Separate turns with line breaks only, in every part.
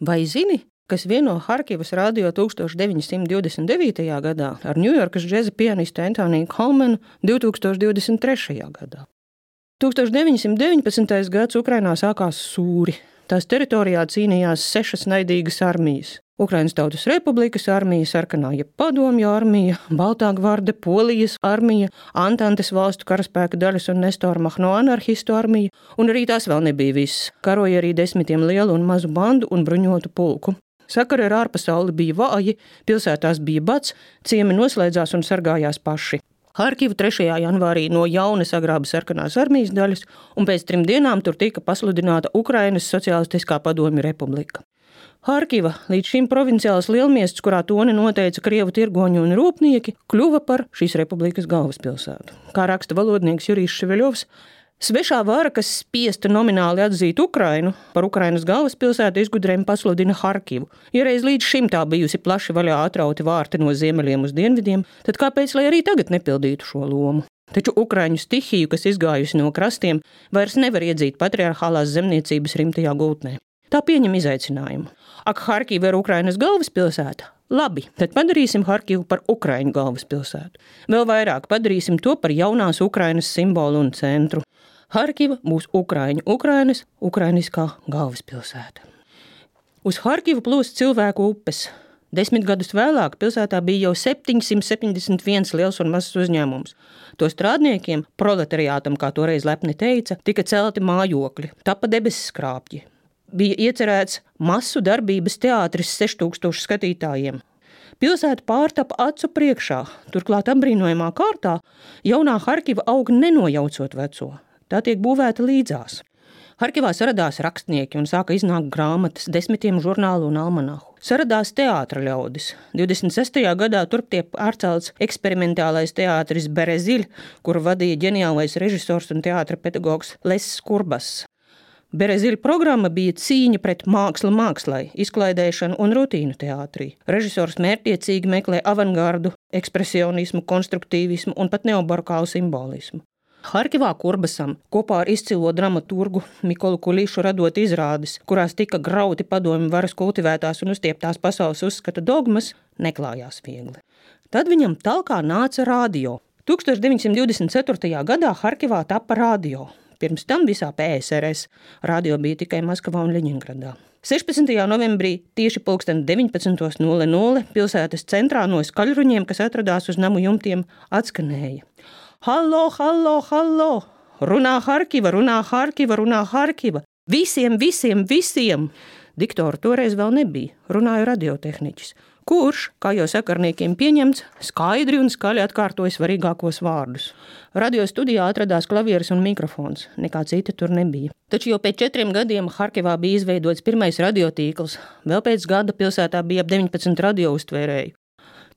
Vai zini, kas vieno Harkivas radio 1929. gadā ar Ņujorkas džēza pianistu Antoniju Kolmanu 2023. gadā? 1919. gads Ukrainā sākās sūri. Tās teritorijā cīnījās sešas naidīgas armijas. Ukraiņas Tautas Republikas armija, Sarkanā jeb Padomju armija, Baltā gvarde, Polijas armija, Antantes valstu karaspēka daļas un Nestora Mahno anarchistu armija, un arī tās vēl nebija viss. Karoja arī desmitiem lielu un mazu bandu un bruņotu pulku. Sakari ar ārpasauli bija vāji, pilsētās bija bats, ciemi noslēdzās un sargājās paši. Harkivu 3. janvārī no jauna sagrāba sarkanās armijas daļas, un pēc trim dienām tur tika pasludināta Ukrainas Socialistiskā padomju republika. Harkiva, līdz šim provinciāls lielmiests, kurā toni noteica krievu tirgoņi un rūpnieki, kļuva par šīs republikas galvaspilsētu. Kā raksta valodnieks Jurijs Ševeļovs, Svešā vara, kas spiesta nomināli atzīt Ukrainu par Ukrainas galvaspilsētu, izgudrējumu pasludina Harkivu. Ja reiz līdz šim tā bijusi plaši vaļā atrauti vārti no ziemeļiem uz dienvidiem, tad kāpēc lai arī tagad nepildītu šo lomu? Taču Ukrāņu stihiju, kas izgājusi no krastiem, vairs nevar iedzīt patriarchālās zemniecības rimtajā gultnē. Tā pieņem izaicinājumu. Ak, Harkiva ir Ukrainas galvaspilsēta, Labi, tad padarīsim Harkivu par Ukraiņu galvaspilsētu. Vēl vairāk padarīsim to par jaunās Ukrainas simbolu un centru. Harkiva būs Ukraiņu Ukrainas Ukrainiskā galvaspilsēta. Uz Harkivu plūst cilvēku upes. Desmit gadus vēlāk pilsētā bija jau 771 liels un mazs uzņēmums. To strādniekiem, proletariātam, kā toreiz lepni teica, tika celti mājokļi, tapa debesis skrāpji bija iecerēts masu darbības teātris 6000 skatītājiem. Pilsēta pārtapa acu priekšā, turklāt apbrīnojamā kārtā jaunā Harkiva aug nenojaucot veco. Tā tiek būvēta līdzās. Harkivā saradās rakstnieki un sāka iznākt grāmatas, desmitiem žurnālu un almanahu. Saradās teātris ļaudis. 26. gadā turp tiek pārcelts eksperimentālais teātris Bereziļ, kuru vadīja ģeniālais režisors un teātris pedagogs Less Kurbas. Bereziļa programma bija cīņa pret mākslu mākslai, izklaidēšanu un rutīnu teātrī. Režisors mērķiecīgi meklē avangardu, ekspresionismu, konstruktīvismu un pat neobarkālu simbolismu. Harkivā Kurbasam kopā ar izcilo dramaturgu Mikolu Kulīšu radot izrādes, kurās tika grauti padomju varas kultivētās un uztieptās pasaules uzskata dogmas, neklājās viegli. Tad viņam talkā nāca radio. 1924. gadā Harkivā tapa radio, Pirms tam visā PSRS radio bija tikai Maskavā un Ļeņingradā. 16. novembrī tieši 19.00 pilsētas centrā no skaļruņiem, kas atradās uz namu jumtiem, atskanēja: Hallo, hallo, hallo! Runā Harkiva, runā Harkiva, runā Harkiva! Visiem, visiem, visiem! Diktoru toreiz vēl nebija, runāja radiotehniķis kurš, kā jau sakarniekiem pieņemts, skaidri un skaļi atkārtoja svarīgākos vārdus. Radio studijā atradās klavieres un mikrofons, nekā cita tur nebija. Taču jau pēc četriem gadiem Harkivā bija izveidots pirmais radiotīkls, vēl pēc gada pilsētā bija ap 19 radio uztvērēju.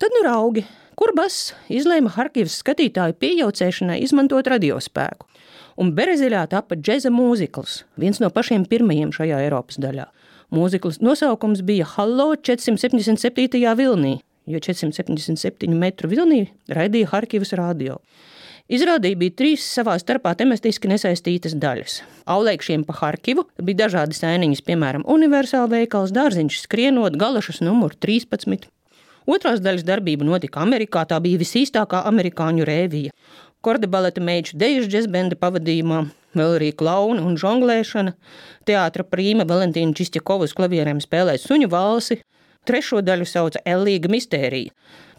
Tad nu raugi, kur Bass izlēma Harkivas skatītāju pieaucēšanai izmantot radiospēku. Un Bereziļā tapa džeza mūzikls, viens no pašiem pirmajiem šajā Eiropas daļā. Mūzikls nosaukums bija Hallo 477. vilnī, jo 477 metru vilnī raidīja Harkivas radio. Izrādīja bija trīs savā starpā tematiski nesaistītas daļas. Aulēkšiem pa Harkivu bija dažādi sēniņas, piemēram, universāla veikals, dārziņš skrienot, galašas numuru 13. Otrās daļas darbība notika Amerikā, tā bija visīstākā amerikāņu rēvija. Kordebaleta meiču deju džesbenda pavadījumā, vēl arī klauna un žonglēšana. Teātra prīma Valentīna Čistjakovas klavierēm spēlē suņu valsi. Trešo daļu sauca Ellīga mistērija.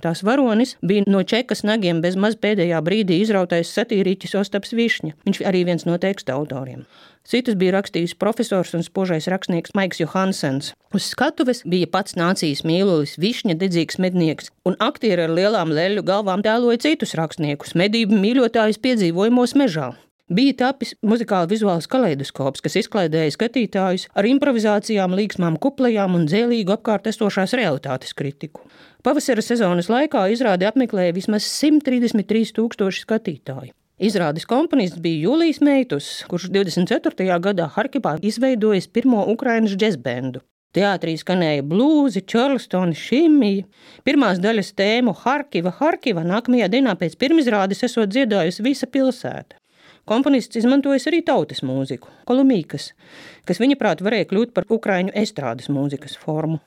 Tās varonis bija no čekas nagiem bez maz pēdējā brīdī izrautais satīrītis Ostaps Višņa. Viņš arī viens no teksta autoriem. Citus bija rakstījis profesors un spožais rakstnieks Maiks Johansens. Uz skatuves bija pats nācijas mīlulis, višņa dedzīgs mednieks, un aktieri ar lielām leļu galvām tēloja citus rakstniekus, medību mīļotājus piedzīvojumos mežā. Bija tapis muzikāli vizuāls kaleidoskops, kas izklaidēja skatītājus ar improvizācijām, līgsmām, kuplējām un dzēlīgu apkārt esošās realitātes kritiku. Pavasara sezonas laikā izrādi apmeklēja vismaz 133 tūkstoši skatītāju. Izrādes komponists bija Jūlijs Meitus, kurš 24. gadā Harkivā izveidojis pirmo Ukraiņas džesbendu. Teātrī skanēja blūzi, čārlstoni, šimija. Pirmās daļas tēmu Harkiva, Harkiva nākamajā dienā pēc pirmizrādes esot dziedājusi visa pilsēta. Komponists izmantojis arī tautas mūziku, kolumīkas, kas viņa prāt varēja kļūt par ukraiņu estrādes mūzikas formu.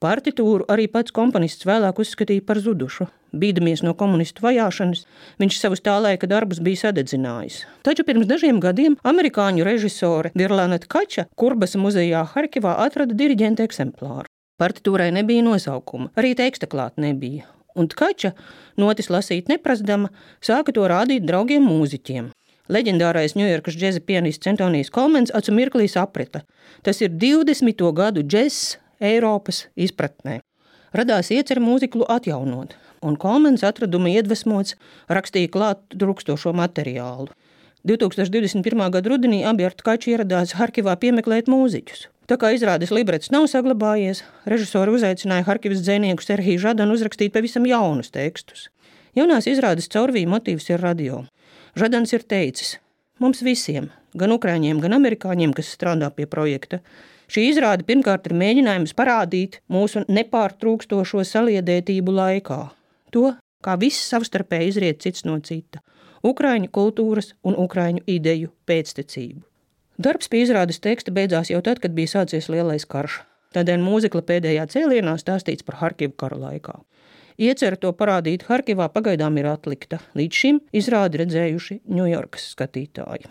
Partitūru arī pats komponists vēlāk uzskatīja par zudušu. Bīdamies no komunistu vajāšanas, viņš savus tā laika darbus bija sadedzinājis. Taču pirms dažiem gadiem amerikāņu režisore Virlana Kača Kurbas muzejā Harkivā atrada diriģenta eksemplāru. Partitūrai nebija nosaukuma, arī teksta klāt nebija. Un Kača, notis lasīt neprasdama, sāka to rādīt draugiem mūziķiem. Leģendārais ņujorkas džēza pianists Antonijs Kolmens acu mirklī saprata. Tas ir 20. gadu džēzs Eiropas izpratnē. Radās iecer mūziklu atjaunot, un Kolmens atraduma iedvesmots rakstīja klāt trūkstošo materiālu. 2021. gada rudenī abi ar Tkaču ieradās Harkivā piemeklēt mūziķus. Tā kā izrādes librets nav saglabājies, režisori uzaicināja Harkivas dzinieku Serhiju Žadanu uzrakstīt pavisam jaunus tekstus. Jaunās izrādes caurvīja motīvs ir radio. Žadans ir teicis: Mums visiem, gan ukrāņiem, gan amerikāņiem, kas strādā pie projekta, šī izrāde pirmkārt ir mēģinājums parādīt mūsu nepārtrūkstošo saliedētību laikā. To, kā viss savstarpēji izriet cits no cita - ukrāņu kultūras un ukrāņu ideju pēctecību. Darbs pie izrādes teksta beidzās jau tad, kad bija sācies lielais karš. Tādēļ mūzikla pēdējā cēlienā stāstīts par Harkivu kara laikā. Iecerta to parādīt Harkivā pagaidām ir atlikta. Līdz šim izrādi redzējuši Ņujorkas skatītāji.